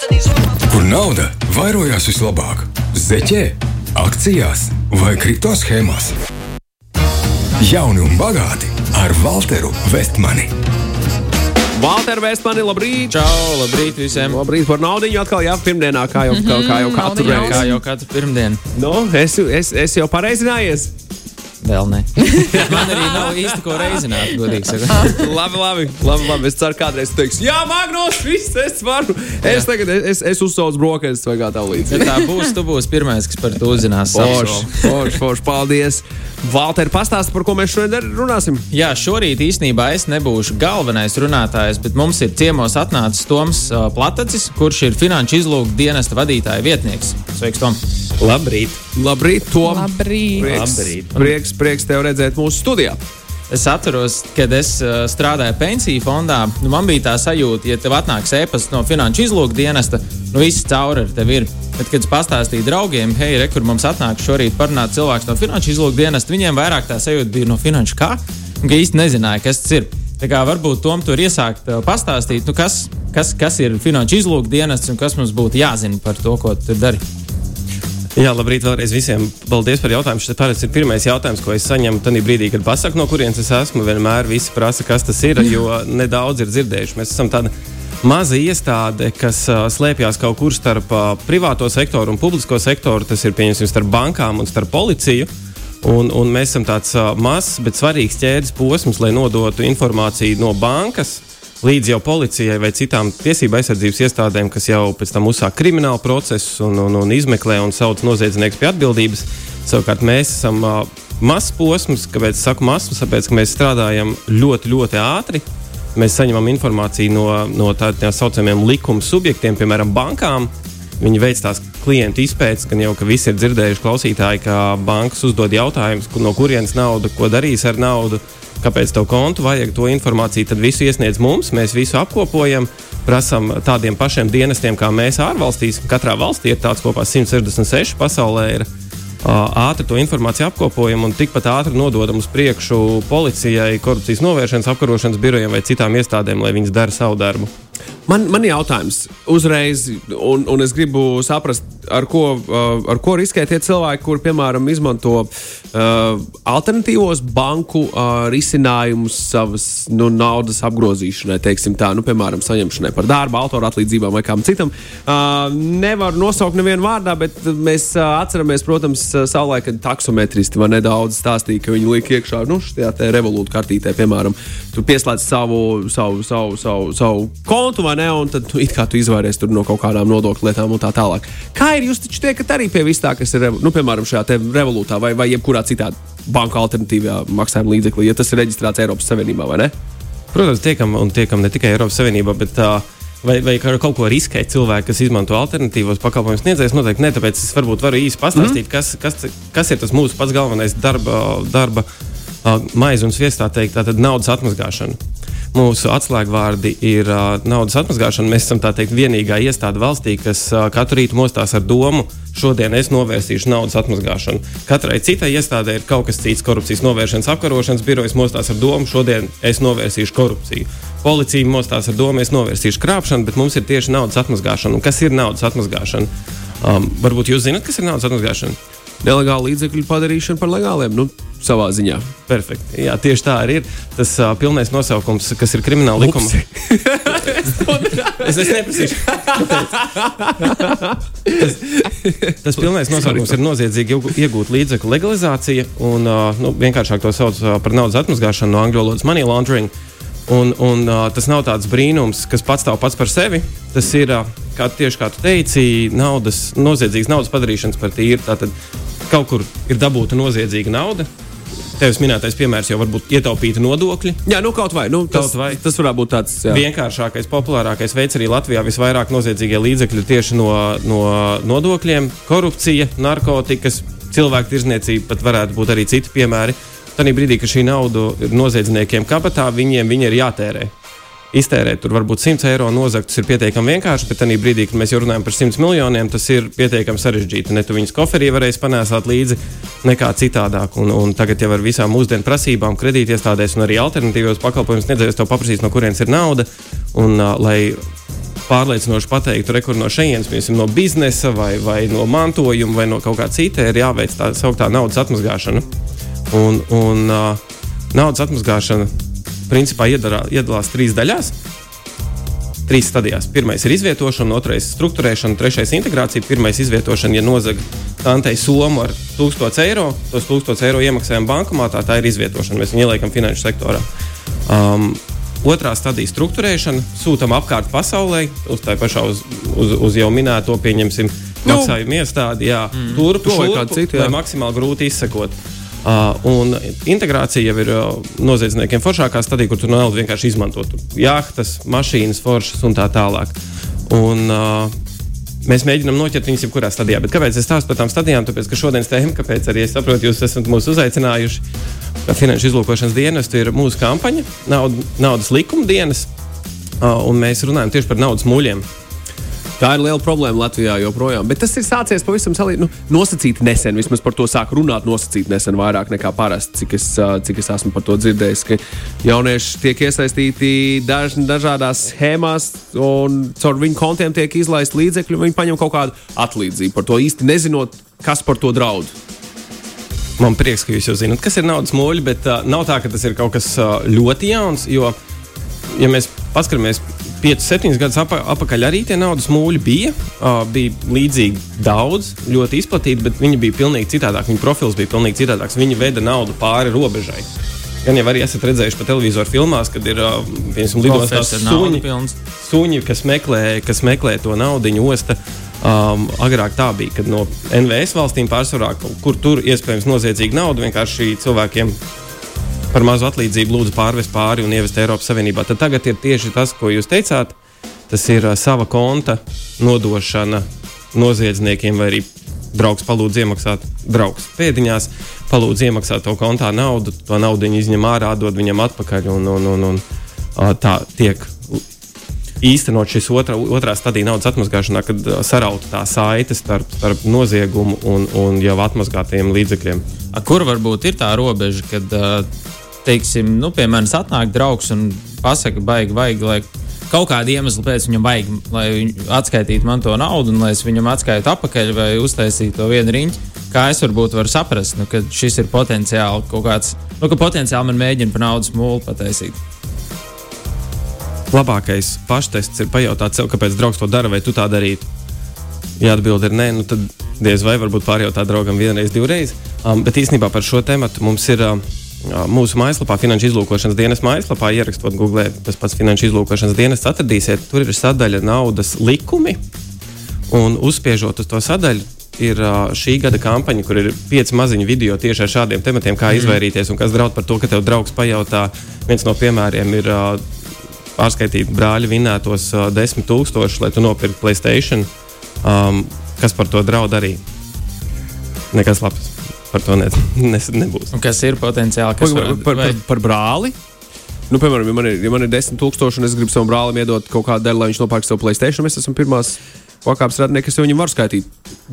Kur nauda vairojās vislabāk? Zeķē, akcijās vai kripto schēmās? Jauni un bagāti ar Walteru Vestmani. Valter Vestmani, labrīt! Čau, labrīt visiem! Labrīt par naudu atkal, jā, pirmdienā, kā jau, kā, kā jau katru Naudiņu. reizi. Kā jau katru pirmdienu. Nu, es, es, es jau pareizinājies. Vēl ne. Man arī nav īsti ko reizināt, godīgi sakot. labi, labi, labi, labi. Es ceru, kādreiz tu teiksi, jā, Magnus, viss, es varu. Es tagad, es, es uzsaucu brokastis vai kā tā līdzi. Ja tā būs, tu būsi pirmais, kas par to uzzinās. Forši, forši, forši, paldies. Valter, pastāsti, par ko mēs šodien runāsim. Jā, šorīt īstenībā es nebūšu galvenais runātājs, bet mums ir ciemos atnācis Toms Platacis, kurš ir finanšu izlūku dienesta vadītāja vietnieks. Sveiks, Tom! Labrīt! Labrīt, Tom. Labrīt! Prieks, Labrīt. prieks, prieks tev redzēt mūsu studijā. Es atceros, kad es uh, strādāju pensiju fondā. Nu, man bija tā sajūta, ja tev atnāks e-pasts no finanšu izlūku dienesta, nu viss cauri ar tevi ir. Bet, kad es pastāstīju draugiem, hei, re, kur mums atnāk šorīt parunāt cilvēks no finanšu izlūku dienesta, viņiem vairāk tā sajūta bija no finanšu kā, un ka īsti nezināja, kas tas ir. Tā kā varbūt Tom tur iesākt uh, pastāstīt, nu, kas, kas, kas ir finanšu izlūku dienests un kas mums būtu jāzina par to, ko tu dari. Jā, labrīt vēlreiz visiem. Paldies par jautājumu. Šis parasti ir pirmais jautājums, ko es saņemu tajā brīdī, kad pasaku, no kurienes es esmu. Vienmēr visi prasa, kas tas ir, jo nedaudz ir dzirdējuši. Mēs esam tāda maza iestāde, kas uh, slēpjas kaut kur starp uh, privāto sektoru un publisko sektoru. Tas ir pieņemsim starp bankām un starp policiju. Un, un mēs esam tāds uh, mazs, bet svarīgs ķēdes posms, lai nodotu informāciju no bankas līdz jau policijai vai citām tiesību aizsardzības iestādēm, kas jau pēc tam uzsāk kriminālu procesu un, un, un izmeklē un sauc noziedznieks pie atbildības. Savukārt mēs esam uh, mazs posms, kāpēc es saku mazs, tāpēc ka mēs strādājam ļoti, ļoti ātri. Mēs saņemam informāciju no, no tādiem saucamiem likuma subjektiem, piemēram, bankām. Viņi veic tās klientu izpētes, gan jau ka visi ir dzirdējuši klausītāji, ka bankas uzdod jautājumus, no kurienes nauda, ko darīs ar naudu, kāpēc tev kontu vajag to informāciju. Tad visu iesniedz mums, mēs visu apkopojam, prasām tādiem pašiem dienestiem kā mēs ārvalstīs. Katrā valstī ir tāds kopā 166 pasaulē. Ir, Ātri to informāciju apkopojam un tikpat ātri nododam uz priekšu policijai, korupcijas novēršanas, apkarošanas birojiem vai citām iestādēm, lai viņas dara savu darbu. Man, man ir jautājums uzreiz, un, un es gribu saprast, ar ko, uh, ar ko riskē tie cilvēki, kuriem, piemēram, izmanto uh, alternatīvos banku uh, risinājumus savas nu, naudas apgrozīšanai, teiksim tā, nu, piemēram, saņemšanai par darba, autora atlīdzībām vai kam citam. Uh, nevar nosaukt nevienu vārdā, bet mēs uh, atceramies, protams, savulaik, kad taksometristi man nedaudz stāstīja, ka viņi liek iekšā nu, šajā revolūta kartītē, piemēram, tu pieslēdz savu, savu, savu, savu, savu kontu vai ne, un tad nu, it kā tu izvairies no kaut kādām nodokļu lietām un tā tālāk. Kā ir? Jūs taču tiekat arī pie vis tā, kas ir, nu, piemēram, šajā revolūtā vai, vai jebkurā citā banka alternatīvā maksājuma līdzeklī, ja tas ir reģistrēts Eiropas Savienībā vai ne? Protams, tiekam un tiekam ne tikai Eiropas Savienībā, bet uh, vai, vai kaut ko riskē cilvēki, kas izmanto alternatīvos pakalpojumus sniedzējus. Noteikti ne, tāpēc es varbūt varu īsi pastāstīt, mm. kas, kas, kas ir tas mūsu pats galvenais darba, darba uh, maize un sviests, tā teikt, tātad naudas atmazgāšana. Mūsu atslēgvārdi ir uh, naudas atmazgāšana. Mēs esam teikt vienīgā iestāde valstī, kas uh, katru rītu mostās ar domu, šodien es novērsīšu naudas atmazgāšanu. Katrai citai iestādē ir kaut kas cits - korupcijas novēršanas apkarošanas birojas mostās ar domu, šodien es novērsīšu korupciju. Policija mostās ar domu, es novērsīšu krāpšanu, bet mums ir tieši naudas atmazgāšana. Un kas ir naudas atmazgāšana? Um, varbūt jūs zināt, kas ir naudas atmazgāšana? Nelegāla līdzekļu padarīšana par legāliem, nu, savā ziņā. Perfekti. Jā, tieši tā arī ir. Tas uh, pilnais nosaukums, kas ir krimināla likuma. es, es neprasīšu. tas, tas pilnais nosaukums ir noziedzīgi iegūt līdzekļu legalizācija, un uh, nu, vienkāršāk to sauc par naudas atmazgāšanu no angļu valodas money laundering. Un, un, uh, tas nav tāds brīnums, kas pastāv pats par sevi. Tas ir, uh, kā, tieši kā tu teici, naudas, noziedzīgas naudas padarīšanas par tīru. Tātad kaut kur ir dabūta noziedzīga nauda. Tevis minētais piemērs jau var būt ietaupīta nodokļi. Jā, nu kaut vai. Nu, tas, Kaut vai. tas varētu būt tāds. Jā. Vienkāršākais, populārākais veids arī Latvijā visvairāk noziedzīgie līdzekļi tieši no, no nodokļiem, korupcija, narkotikas, cilvēku tirzniecība, pat varētu būt arī citi piemēri. Tad brīdī, kad šī nauda ir noziedzniekiem kabatā, viņiem viņa ir jātērē. Iztērēt tur varbūt 100 eiro nozagt, tas ir pietiekami vienkārši, bet tajā brīdī, kad mēs jau runājam par 100 miljoniem, tas ir pietiekami sarežģīti. Ne tu viņus koferī varēsi panēsāt līdzi, nekā citādāk. Un, un tagad jau ar visām mūsdienu prasībām, kredītiestādēs un arī alternatīvos pakalpojumus sniedzējos, to paprasīs, no kurienes ir nauda. Un, uh, lai pārliecinoši pateiktu, rekur no šejienes, piemēram, no biznesa vai, vai no mantojuma vai no kaut kā cita, ir jāveic tā sauktā naudas atmazgāšana. Un, un uh, naudas atmazgāšana principā iedarā, iedalās trīs daļās. Trīs stadijās. Pirmais ir izvietošana, otrais ir struktūrēšana, trešais ir integrācija. Pirmais ir izvietošana, ja nozag tantei somu ar 1000 eiro, tos 1000 eiro iemaksājam bankomātā, tā ir izvietošana. Mēs viņu ieliekam finanšu sektorā. Um, Otrā stadija - struktūrēšana. Sūtām apkārt pasaulē, uz tā pašā, uz, uz, uz jau minēto, pieņemsim, Nu. maksājumu iestādi. Jā, mm. turp, To vai šurp, kādu citu, jā. lai maksimāli grūti izsekot. Uh, un integrācija jau ir uh, noziedzniekiem foršākā stadija, kur tu naudu vienkārši izmanto. Jahtas, mašīnas, foršas un tā tālāk. Un, uh, Mēs mēģinām noķert viņus jebkurā stadijā. Bet kāpēc es stāstu par tām stadijām? Tāpēc, ka šodienas tēma, kāpēc arī es saprotu, jūs esat mūs uzaicinājuši, kā finanšu izlūkošanas dienestu, ir mūsu kampaņa, naud, naudas likuma dienas. Uh, un mēs runājam tieši par naudas muļiem. Tā ir liela problēma Latvijā joprojām. Bet tas ir sācies pavisam salī, nu, nosacīti nesen. Vismaz par to sāk runāt nosacīti nesen, vairāk nekā parasti, cik es, cik es esmu par to dzirdējis. Ka jaunieši tiek iesaistīti daž, dažādās schēmās, un caur viņu kontiem tiek izlaist līdzekļi, un viņi paņem kaut kādu atlīdzību par to īsti nezinot, kas par to draud. Man prieks, ka jūs jau zināt, kas ir naudas mūļi, bet uh, nav tā, ka tas ir kaut kas uh, ļoti jauns. Jo, ja mēs paskatāmies 5, 7 gadus apa, atpakaļ, arī tie naudas mūļi bija. Uh, bija līdzīgi daudz, ļoti izplatīti, bet viņi bija pilnīgi citādāk. Viņu profils bija pilnīgi citādāks. Viņi veda naudu pāri robežai. Gan jau arī esat redzējuši pa televizoru filmās, kad ir piemēram lidostās suņi, suņi, kas meklē, kas meklē to naudu, osta. Um, agrāk tā bija, kad no NVS valstīm pārsvarā, kur tur iespējams noziedzīga nauda, vienkārši cilvēkiem par mazu atlīdzību lūdzu pārvest pāri un ievest Eiropas Savienībā. Tad tagad ir tieši tas, ko jūs teicāt. Tas ir uh, sava konta nodošana noziedzniekiem, vai arī draugs palūdz iemaksāt, draugs pēdiņās, palūdz iemaksāt to kontā naudu, to naudu viņi izņem ārā, dod viņam atpakaļ. Un, un, un, un, uh, tā tiek īstenot šis otrā, otrā stadija naudas atmazgāšanā, kad uh, sarauta tā saite starp, starp noziegumu un, un jau atmazgātajiem līdzekļiem. A, Kur varbūt ir tā robeža, kad, ā, teiksim, nu, pie manis atnāk draugs un pasaka, baigi, vajag, lai kaut kāda iemesla pēc viņam vajag, lai atskaitītu man to naudu, un lai es viņam atskaitu atpakaļ vai uztaisītu to vienu riņķi. Kā es varbūt varu saprast, nu, ka šis ir potenciāli kaut kāds, nu, ka potenciāli man mēģina par naudas mūlu pataisīt. Labākais paštests ir pajautāt sev, kāpēc draugs to dara, vai tu tā darītu. Ja atbild ir nē, nu tad diez vai varbūt pārjautāt draugam vienreiz, divreiz. Um, bet īstenībā par šo tēmu mums ir. Um, Mūsu mājaslapā, Finanšu izlūkošanas dienas mājaslapā, ierakstot Google, tas pats Finanšu izlūkošanas dienas, atradīsiet, tur ir sadaļa naudas likumi. Un uzspiežot uz to sadaļu, ir šī gada kampaņa, kur ir pieci maziņi video tieši ar šādiem tematiem, kā izvairīties un kas draud par to, ka tev draugs pajautā. Viens no piemēriem ir pārskaitīt brāļa vinētos desmit tūkstošus, lai tu nopirktu Playstation. Um, kas par to draud arī? Nekas labs par to ne, ne, nebūs. Un kas ir potenciāli? Kas Par, varētu- par, par, vai- par brāli. Nu, piemēram, ja man, ir, ja man ir 10,000 un es gribu savam brālim iedot kaut kādu daļu, lai viņš nopērk savu Playstation, mēs esam pirmās pakāpes jau viņam var skaitīt.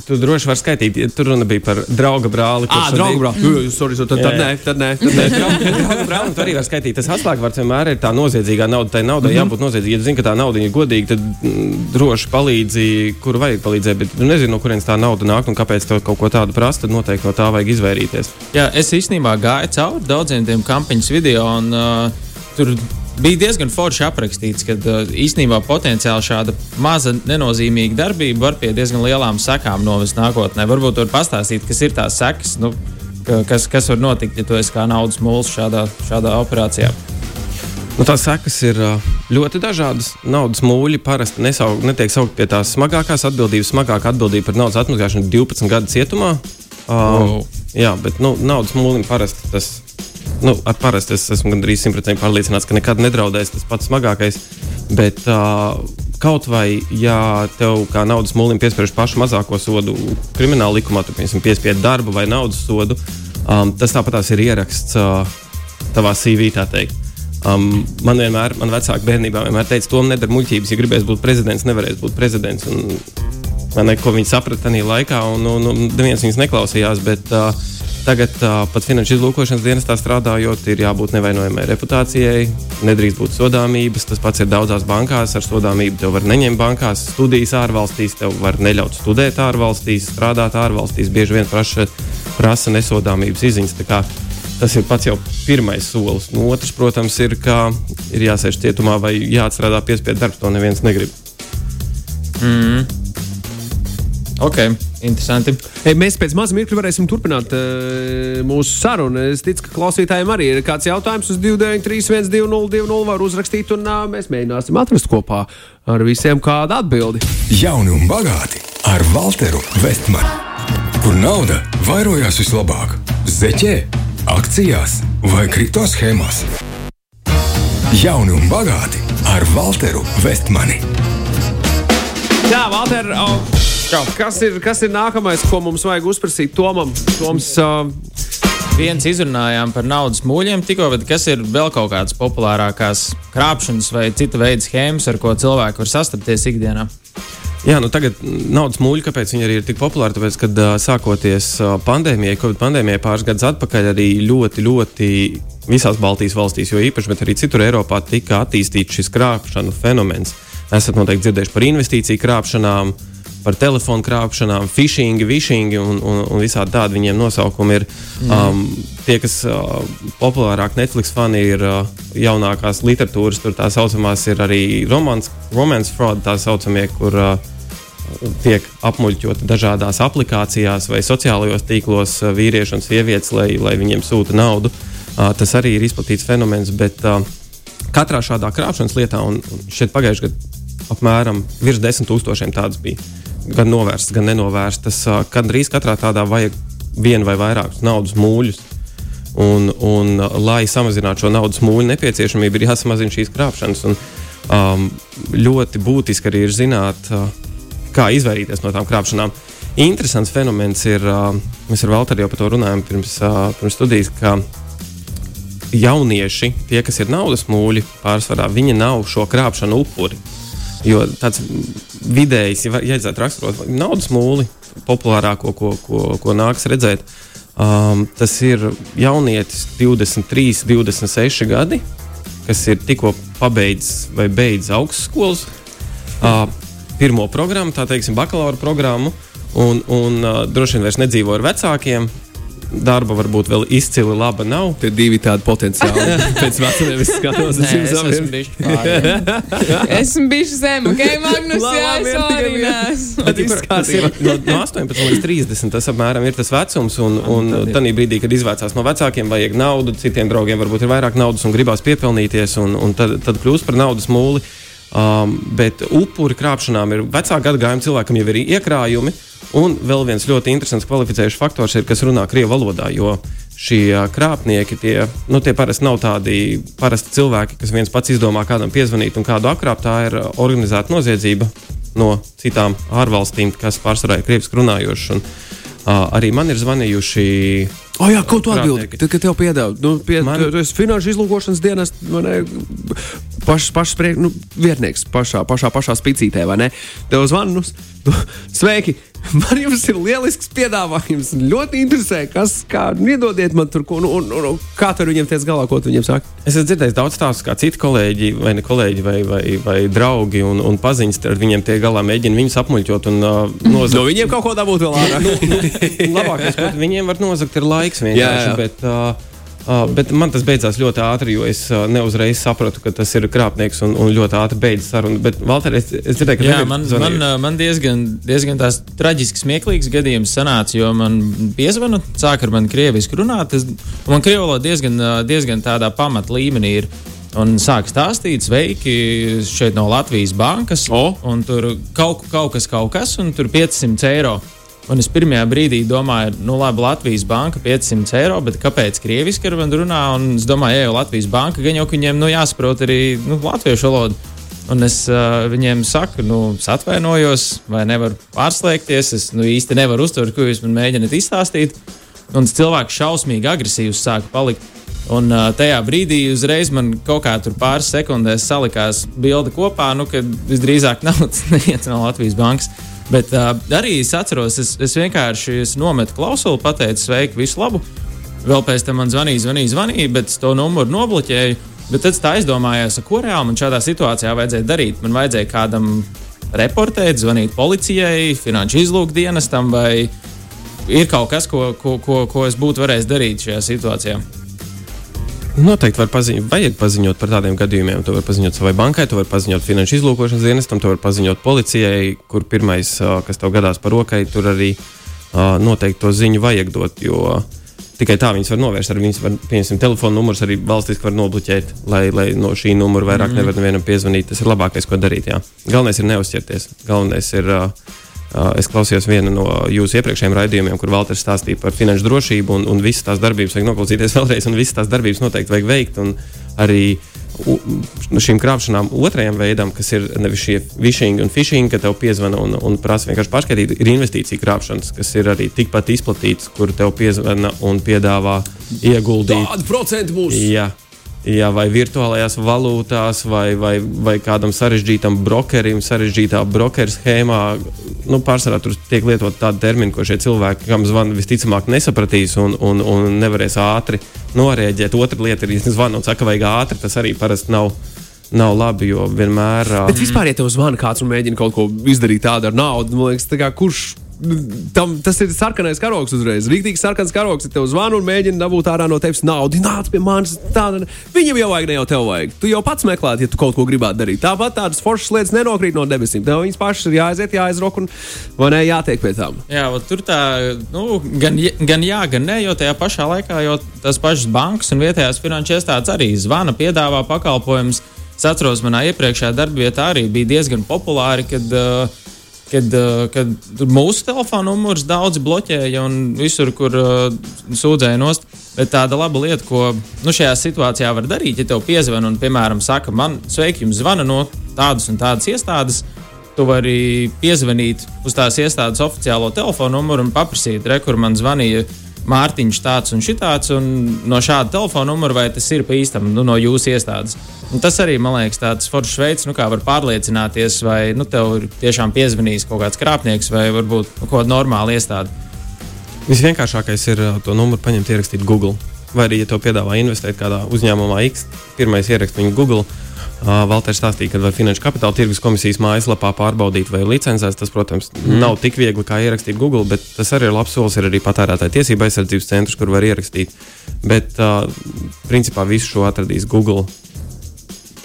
Tu droši vari skaitīt, ja tur runa bija par drauga brāli. Ah, draugu brāli. Sorry, sorry, tad, tad jā. nē, tad nē. Tad nē. Draugu draugu brālim tu arī var skaitīt. Tas atslēgvārds vienmēr ir tā noziedzīgā nauda. Tai naudai mm -hmm. jābūt noziedzīgai. Ja zini, ka tā nauda ir godīga, tad mm, droši palīdzi, kur vajag palīdzēt. Bet tu nezini, no kurienes tā nauda nāk un kāpēc tev kaut ko tādu prasa. Tad noteikti no tā vajag izvairīties. Jā, es īstenībā gāju cauri daudziem tiem kampaņas video, un uh, tur bija diezgan forši aprakstīts, ka uh, īstenībā potenciāli šāda maza nenozīmīga darbība var pie diezgan lielām sekām novest nākotnē. Varbūt tur pastāstīt, kas ir tās sekas, nu, ka- kas, kas var notikt, ja tu esi kā naudas mūls šādā, šādā operācijā. Nu, tās sekas ir ā, ļoti dažādas. Naudas mūļi parasti nesau, netiek saukt pie tās smagākās atbildības. Smagākā atbildība par naudas atmazgāšanu ir 12 gadu cietumā. Wow. Um, jā, bet nu, naudas mūlim parasti tas. Nu, ar parasti es esmu gandrīz simtprocentīgi pārliecināts, ka nekad nedraudēs tas pats smagākais. Bet uh, kaut vai, ja tev kā naudas mūlim piespiež pašu mazāko sodu krimināla likumā, tu piespiedu darbu vai naudas sodu, um, tas tāpatās ir ieraksts uh, tavā CV. Um, man vienmēr, man vecāki bērnībā vienmēr teica, to nedara muļķības. Ja gribēs būt prezidents, nevarēs būt prezidents. Un, man ne, ko viņi saprata tajā laikā, un, un, un neviens viņus neklausījās. Bet, uh, Tagad pat finanšu izlūkošanas dienestā strādājot, ir jābūt nevainojamai reputācijai, nedrīkst būt sodāmības. Tas pats ir daudzās bankās. Ar sodāmību tev var neņemt bankās, studijas ārvalstīs, tev var neļaut studēt ārvalstīs, strādāt ārvalstīs. Bieži vien prasa, prasa nesodāmības izziņas. Tas ir pats jau pirmais solis. Nu, otrs, protams, ir, ka ir jāsēž cietumā vai jāatstrādā piespiedu darbs. To neviens negrib. Mm. Ok, interesanti. Mēs pēc maza mirkļa varēsim turpināt uh, mūsu sarunu. Es ticu, ka klausītājiem arī ir kāds jautājums uz 293, 202, var uzrakstīt, un uh, mēs mēģināsim atrast kopā ar visiem kādu atbildi. Jauni un bagāti ar Walteru Vestmanu, kur nauda vairojās vislabāk - zeķē, akcijās vai kripto schēmās. Jauni un bagāti ar Walteru Vestmani. Jā, Valter, oh, kas, ir, kas ir nākamais, ko mums vajag uzprasīt Tomam? Toms, uh, Viens izrunājām par naudas mūļiem tikko, bet kas ir vēl kaut kādas populārākās krāpšanas vai cita veida schēmas, ar ko cilvēki var sastapties ikdienā? Jā, nu tagad naudas mūļi, kāpēc viņi arī ir tik populāri? Tāpēc, kad uh, sākoties uh, pandēmijai, Covid pandēmijai pāris gadus atpakaļ, arī ļoti, ļoti visās Baltijas valstīs, jo īpaši, bet arī citur Eiropā tika attīstīts šis krāpšanu fenomens. Esat noteikti dzirdējuši par investīciju krāpšanām, par telefonu krāpšanām, phishing, vishing un, un, un visādi tādi viņiem nosaukumi ir. Mm. Um, tie, kas uh, populārāk Netflix fani ir uh, jaunākās literatūras, tur tā saucamās ir arī romance, romance fraud, tā saucamie, kur uh, tiek apmuļķoti dažādās aplikācijās vai sociālajos tīklos uh, vīrieši un sievietes, lai, lai viņiem sūta naudu. Uh, tas arī ir izplatīts fenomens, bet uh, katrā šādā krāpšanas lietā, un šeit pagājušajā gadā apmēram virs desmit tūkstošiem tādas bija. Gan novērstas, gan nenovērstas. Gandrīz katrā tādā vajag vienu vai vairākus naudas mūļus. Un, un, lai samazinātu šo naudas mūļu nepieciešamību, ir jāsamazina šīs krāpšanas. Un, um, ļoti būtiski arī ir zināt, uh, kā izvairīties no tām krāpšanām. Interesants fenomens ir, uh, mēs ar Valteru jau par to runājām pirms, uh, pirms studijas, ka jaunieši, tie, kas ir naudas mūļi, pārsvarā viņi nav šo krāpšanu upuri. Jo tāds vidējs, ja vajadzētu raksturot naudas mūli, populārāko, ko, ko, ko nāks redzēt, um, tas ir jaunietis 23, 26 gadi, kas ir tikko pabeidzis vai beidzis augstskolas uh, pirmo programmu, tā teiksim, bakalaura programmu, un, un uh, droši vien vairs nedzīvo ar vecākiem, darba varbūt vēl izcili laba nav. Tie divi tādi potenciāli. Pēc vecumiem es skatos, Nē, es esmu bijis pāri. Esmu bijis zem, ok, Magnus, Labi, jā, sorry, tikai nē. Tas ir no, no 18 līdz 30. Tas apmēram ir tas vecums. Un, un tajā brīdī, kad izvērtās no vecākiem, vajag naudu, citiem draugiem varbūt ir vairāk naudas un gribās piepelnīties, un, un tad, tad kļūst par naudas mūli. Um, bet upuri krāpšanām ir vecāka gadagājuma cilvēkam, jau ir iekrājumi. Un vēl viens ļoti interesants kvalificējušs faktors ir, kas runā krievu valodā. Jo šie krāpnieki, tie, nu, tie parasti nav tādi parasti cilvēki, kas viens pats izdomā kādam piezvanīt un kādu apkrāpt. Tā ir organizēta noziedzība no citām ārvalstīm, kas pārsvarā ir krieviski runājoši. Un, uh, arī man ir zvanījuši Oh, jā, ko tu atbildi? Tad, kad tev piedāvā, nu, pie, Man- Man... tu esi finanšu izlūkošanas dienas, vai ne? Pašs, pašs priek, nu, vietnieks pašā, pašā, pašā spīcītē, vai ne? Tev zvan, nu, s- nu, sveiki! Man jums ir lielisks piedāvājums. Ļoti interesē, kas, kā, nu, iedodiet man tur, ko, nu, un, un, un kā tur viņiem tiec galā, ko viņiem saki. Es esmu dzirdējis daudz stāstu, kā citi kolēģi, vai ne kolēģi, vai, vai, vai draugi un, un paziņas ar viņiem tie galā mēģina viņus apmuļķot un uh, nozagt. No viņiem kaut ko dabūt vēl ārā. Labākais, ko viņiem var nozagt, ir laiks vienkārši. Jā, jā. Bet, uh, bet man tas beidzās ļoti ātri, jo es uh, neuzreiz sapratu, ka tas ir krāpnieks un, un ļoti ātri beidzas saruna. Bet, Valter, es, es dzirdēju, ka Jā, man, man, zvanījuši. ā, man diezgan, diezgan tās traģiski smieklīgs gadījums sanāca, jo man piezvana, sāk ar mani krieviski runāt. Es, man krievu valoda diezgan, diezgan tādā pamat līmenī ir. Un sāk stāstīt, sveiki, šeit no Latvijas bankas. O. Un tur kaut, kaut kas, kaut kas, un tur 500 eiro. Un es pirmajā brīdī domāju, nu, labi, Latvijas banka 500 eiro, bet kāpēc krieviski ar mani runā? Un es domāju, jau Latvijas banka, gan jau ka viņiem nu, jāsaprot arī nu, latviešu valodu. Un es uh, viņiem saku, nu, atvainojos, vai nevaru pārslēgties. Es nu, īsti nevaru uztvert, ko jūs man mēģināt izstāstīt. Un cilvēks šausmīgi agresīvs sāka palikt. Un uh, tajā brīdī uzreiz man kaut kā tur pāris sekundēs salikās bilde kopā, nu, kad visdrīzāk nav tas neviens no Latvijas bankas. Bet uh, arī es atceros, es, es vienkārši es nometu klausuli, pateicu, sveiki, visu labu. Vēl pēc tam man zvanīja, zvanīja, zvanīja, bet es to numuru nobloķēju. Bet tad es tā aizdomājos, ko reāli man šādā situācijā vajadzēja darīt. Man vajadzēja kādam reportēt, zvanīt policijai, finanšu izlūkdienestam, vai ir kaut kas, ko, ko, ko, ko es būtu varējis darīt šajā situācijā. Noteikti var paziņot, vajag paziņot par tādiem gadījumiem. To var paziņot savai bankai, to var paziņot finanšu izlūkošanas dienestam, to var paziņot policijai, kur pirmais, kas tev gadās par rokai, tur arī noteikti to ziņu vajag dot. Jo tikai tā viņas var novērst. Ar viņas var, piemēram, telefona numurs arī valstiski var nobloķēt, lai, lai no šī numura vairāk mm. nevar nevienam piezvanīt. Tas ir labākais, ko darīt. Jā. Galvenais ir neuzķerties. Galvenais ir. Uh, Es klausījos vienu no jūsu iepriekšējiem raidījumiem, kur Valters stāstīja par finanšu drošību, un, un visas tās darbības vajag noklausīties vēlreiz, un visas tās darbības noteikti vajag veikt. Arī šīm krāpšanām otrajam veidam, kas ir nevis šie phishing un phishing, ka tev piezvana un, un prasa vienkārši pārskaitīt, ir investīcija krāpšanas, kas ir arī tikpat izplatīts, kur tev piezvana un piedāvā ieguldīt. Kāda procenta būs? Jā. Jā, vai virtuālajās valūtās, vai, vai, vai kādam sarežģītam brokerim, sarežģītā brokeru schēmā. Nu, pārsvarā tur tiek lietot tādi termini, ko šie cilvēki, kam zvana, visticamāk nesapratīs un, un, un nevarēs ātri norēģēt. Otra lieta ir, ja zvana un saka, vajag ātri, tas arī parasti nav. Nav labi, jo vienmēr. Bet vispār, ja tev zvana kāds un mēģina kaut ko izdarīt tādu ar naudu, man liekas, kā, kurš tam, tas ir sarkanais karoks uzreiz. Rīktīgi sarkans karoks, ja tev zvana un mēģina dabūt ārā no tevis naudu. Nāc pie manis, tāda. Viņam jau vajag, ne jau tev vajag. Tu jau pats meklē, ja tu kaut ko gribētu darīt. Tāpat tādas foršas lietas nenokrīt no debesīm. Tev viņas pašas ir jāaiziet, jāizrok un ne jātiek pie tām. Jā, tur tā, nu, gan, gan jā, gan nē, jo tajā pašā laikā, jo tas pašas bankas un vietējās finanšu iestādes arī zvana, piedāvā pakalpojumus. Es atceros, manā iepriekšējā darbvietā arī bija diezgan populāri, kad uh, kad, uh, kad mūsu telefona numurs daudzi bloķēja un visur, kur uh, sūdzēja nost. Bet tāda laba lieta, ko nu, šajā situācijā var darīt, ja tev piezvan un, piemēram, saka, man sveiki, jums zvana no tādas un tādas iestādes. Tu vari piezvanīt uz tās iestādes oficiālo telefonu numuru un paprasīt, re, kur man zvanīja Mārtiņš tāds un šitāds, un no šāda telefona numura, vai tas ir pa īstam nu, no jūsu iestādes. Un tas arī, man liekas, tāds foršs veids, nu, kā var pārliecināties, vai nu, tev ir tiešām piezvanījis kaut kāds krāpnieks vai varbūt nu, kaut kāda normāla iestāde. Visvienkāršākais ir uh, to numuru paņemt, ierakstīt Google. Vai arī, ja to piedāvā investēt kādā uzņēmumā X, pirmais ierakst viņu Google Valters stāstīja, ka var Finanšu kapitāla tirgus komisijas mājaslapā pārbaudīt, vai ir licencēts. Tas, protams, mm. nav tik viegli kā ierakstīt Google, bet tas arī ir labs solis. Ir arī patērētāja tiesība aizsardzības centrs, kur var ierakstīt. Bet, uh, principā, visu šo atradīs Google.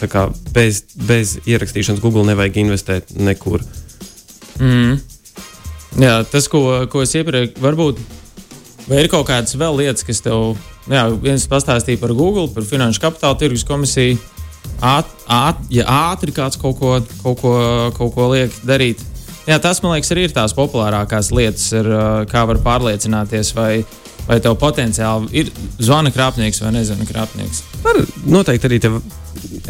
Tā kā bez, bez ierakstīšanas Google nevajag investēt nekur. Mm. Jā, tas, ko, ko es iepriekš varbūt. Vai ir kaut kādas vēl lietas, kas tev, jā, viens pastāstīja par Google, par Finanšu kapitāla tirgus komisiju, āt, āt, ja ātri kāds kaut ko, kaut ko, kaut ko liek darīt. Jā, tas, man liekas, arī ir tās populārākās lietas, ir, kā var pārliecināties, vai, vai tev potenciāli ir zvana krāpnieks vai nezvana krāpnieks. Ar, noteikti arī tev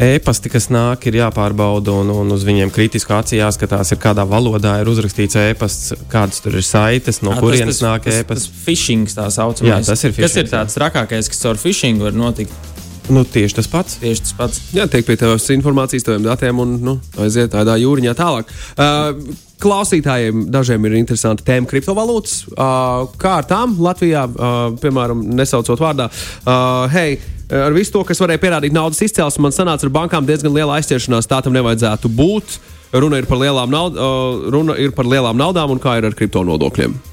e-pasti, kas nāk, ir jāpārbauda un, un uz viņiem kritiski jāskatās, ir kādā valodā ir uzrakstīts e-pasts, kādas tur ir saites, no Jā, kurienes nāk e-pasts. Tas phishing tā saucamais. Jā, tas ir phishing. Kas ir tāds trakākais, kas caur phishing var notikt? Nu, tieši tas pats. Tieši tas pats. Jā, tiek pie tevis informācijas, taviem datiem un nu, aiziet tādā jūriņā tālāk. Uh, klausītājiem dažiem ir interesanti tēma kriptovalūtas. Uh, kā ar tām Latvijā, uh, piemēram, nesaucot vārdā, uh, hei, ar visu to, kas varēja pierādīt naudas izcelsmi, man sanāca ar bankām diezgan liela aizķeršanās. Tā tam nevajadzētu būt. Runa ir par lielām, naud, uh, runa ir par lielām naudām un kā ir ar kripto nodokļiem.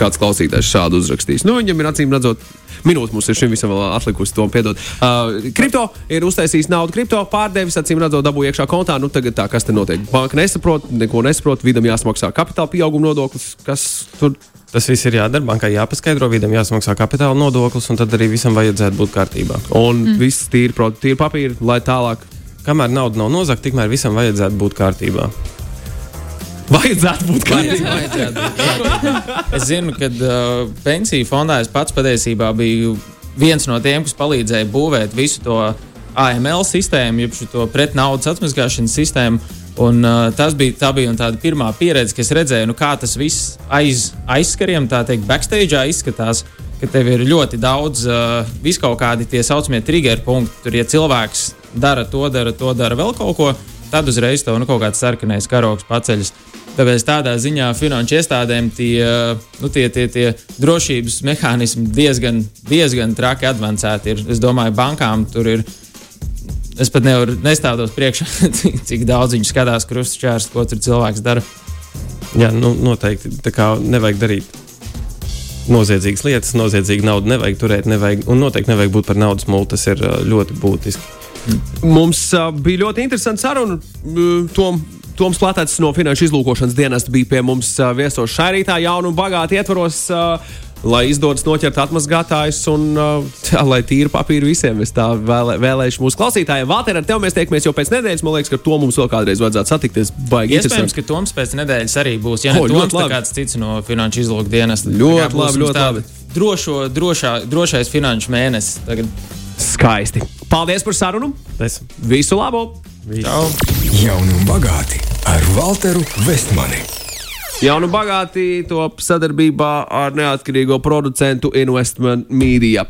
Kāds klausītājs šādu uzrakstīs. Nu, viņam ir acīm redzot minūte mums ir šim visam vēl atlikusi. To piedod. Uh, kripto ir uztaisījis naudu, kripto pārdevis, acīm redzot, dabū iekšā kontā. Nu, tagad tā, kas te notiek? Banka nesaprot, neko nesaprot, vidam jāsmaksā kapitāla pieauguma nodoklis. Kas tur? Tas viss ir jādara. Bankai jāpaskaidro, vidam jāsamaksā kapitāla nodoklis, un tad arī visam vajadzētu būt kārtībā. Un mm. viss tīri, tīri papīri, lai tālāk. Kamēr nauda nav nozagta, tikmēr visam vajadzētu būt kārtībā. Vajadzētu būt kārtībā. es zinu, ka uh, pensiju fondā es pats patiesībā biju viens no tiem, kas palīdzēja būvēt visu to AML sistēmu, jeb šo pret naudas atmazgāšanas sistēmu. Un, uh, tas bija, tā bija tā pirmā pieredze, kas redzēja, nu, kā tas viss aiz aizskariem, tā teikt, backstage izskatās. Ka tev ir ļoti daudz, uh, vis kaut kādi tie saucamie trigger punkti. Tur, ja cilvēks dara to, dara to, dara vēl kaut ko, tad uzreiz tev nu, kaut kāds sarkanais karoks paceļas. Tāpēc tādā ziņā finanšu iestādēm tie, nu, tie, tie, tie drošības mehānismi diezgan, diezgan traki avansēti. Ir. Es domāju, bankām tur ir. Es pat nevaru nestāvot priekšā, cik, cik daudz viņi skatās krustčārs, ko tur cilvēks dara. Jā, nu, noteikti. Tā kā nevajag darīt noziedzīgas lietas, noziedzīgu naudu nevajag turēt, nevajag, un noteikti nevajag būt par naudas mūlu. Tas ir ļoti būtiski. Mums uh, bija ļoti interesanti saruna. Uh, Tom, Toms Platāts no Finanšu izlūkošanas dienesta bija pie mums viesos šai rītā, jaunu un bagātu ietvaros. Lai izdodas noķert atmazgātājus un tā, lai tīri papīri visiem. Es tā vēlē, vēlēšu mūsu klausītājiem. Valter, ar tevi mēs tiekamies jau pēc nedēļas. Man liekas, ka to mums vēl kādreiz vajadzētu satikties. Baigi Iespējams, ka Toms pēc nedēļas arī būs. Ja O, ne ļoti Toms, tad labi. kāds cits no finanšu izlūku dienesta. Ļoti labi, mums ļoti labi. Drošo, drošā, drošais finanšu mēnesis. Tagad. Skaisti. Paldies par sarunu. Tas Visu labu! Čau! Jauni un bagāti ar Walteru Vestmani. Jaunu bagāti top sadarbībā ar neatkarīgo producentu Investment Media.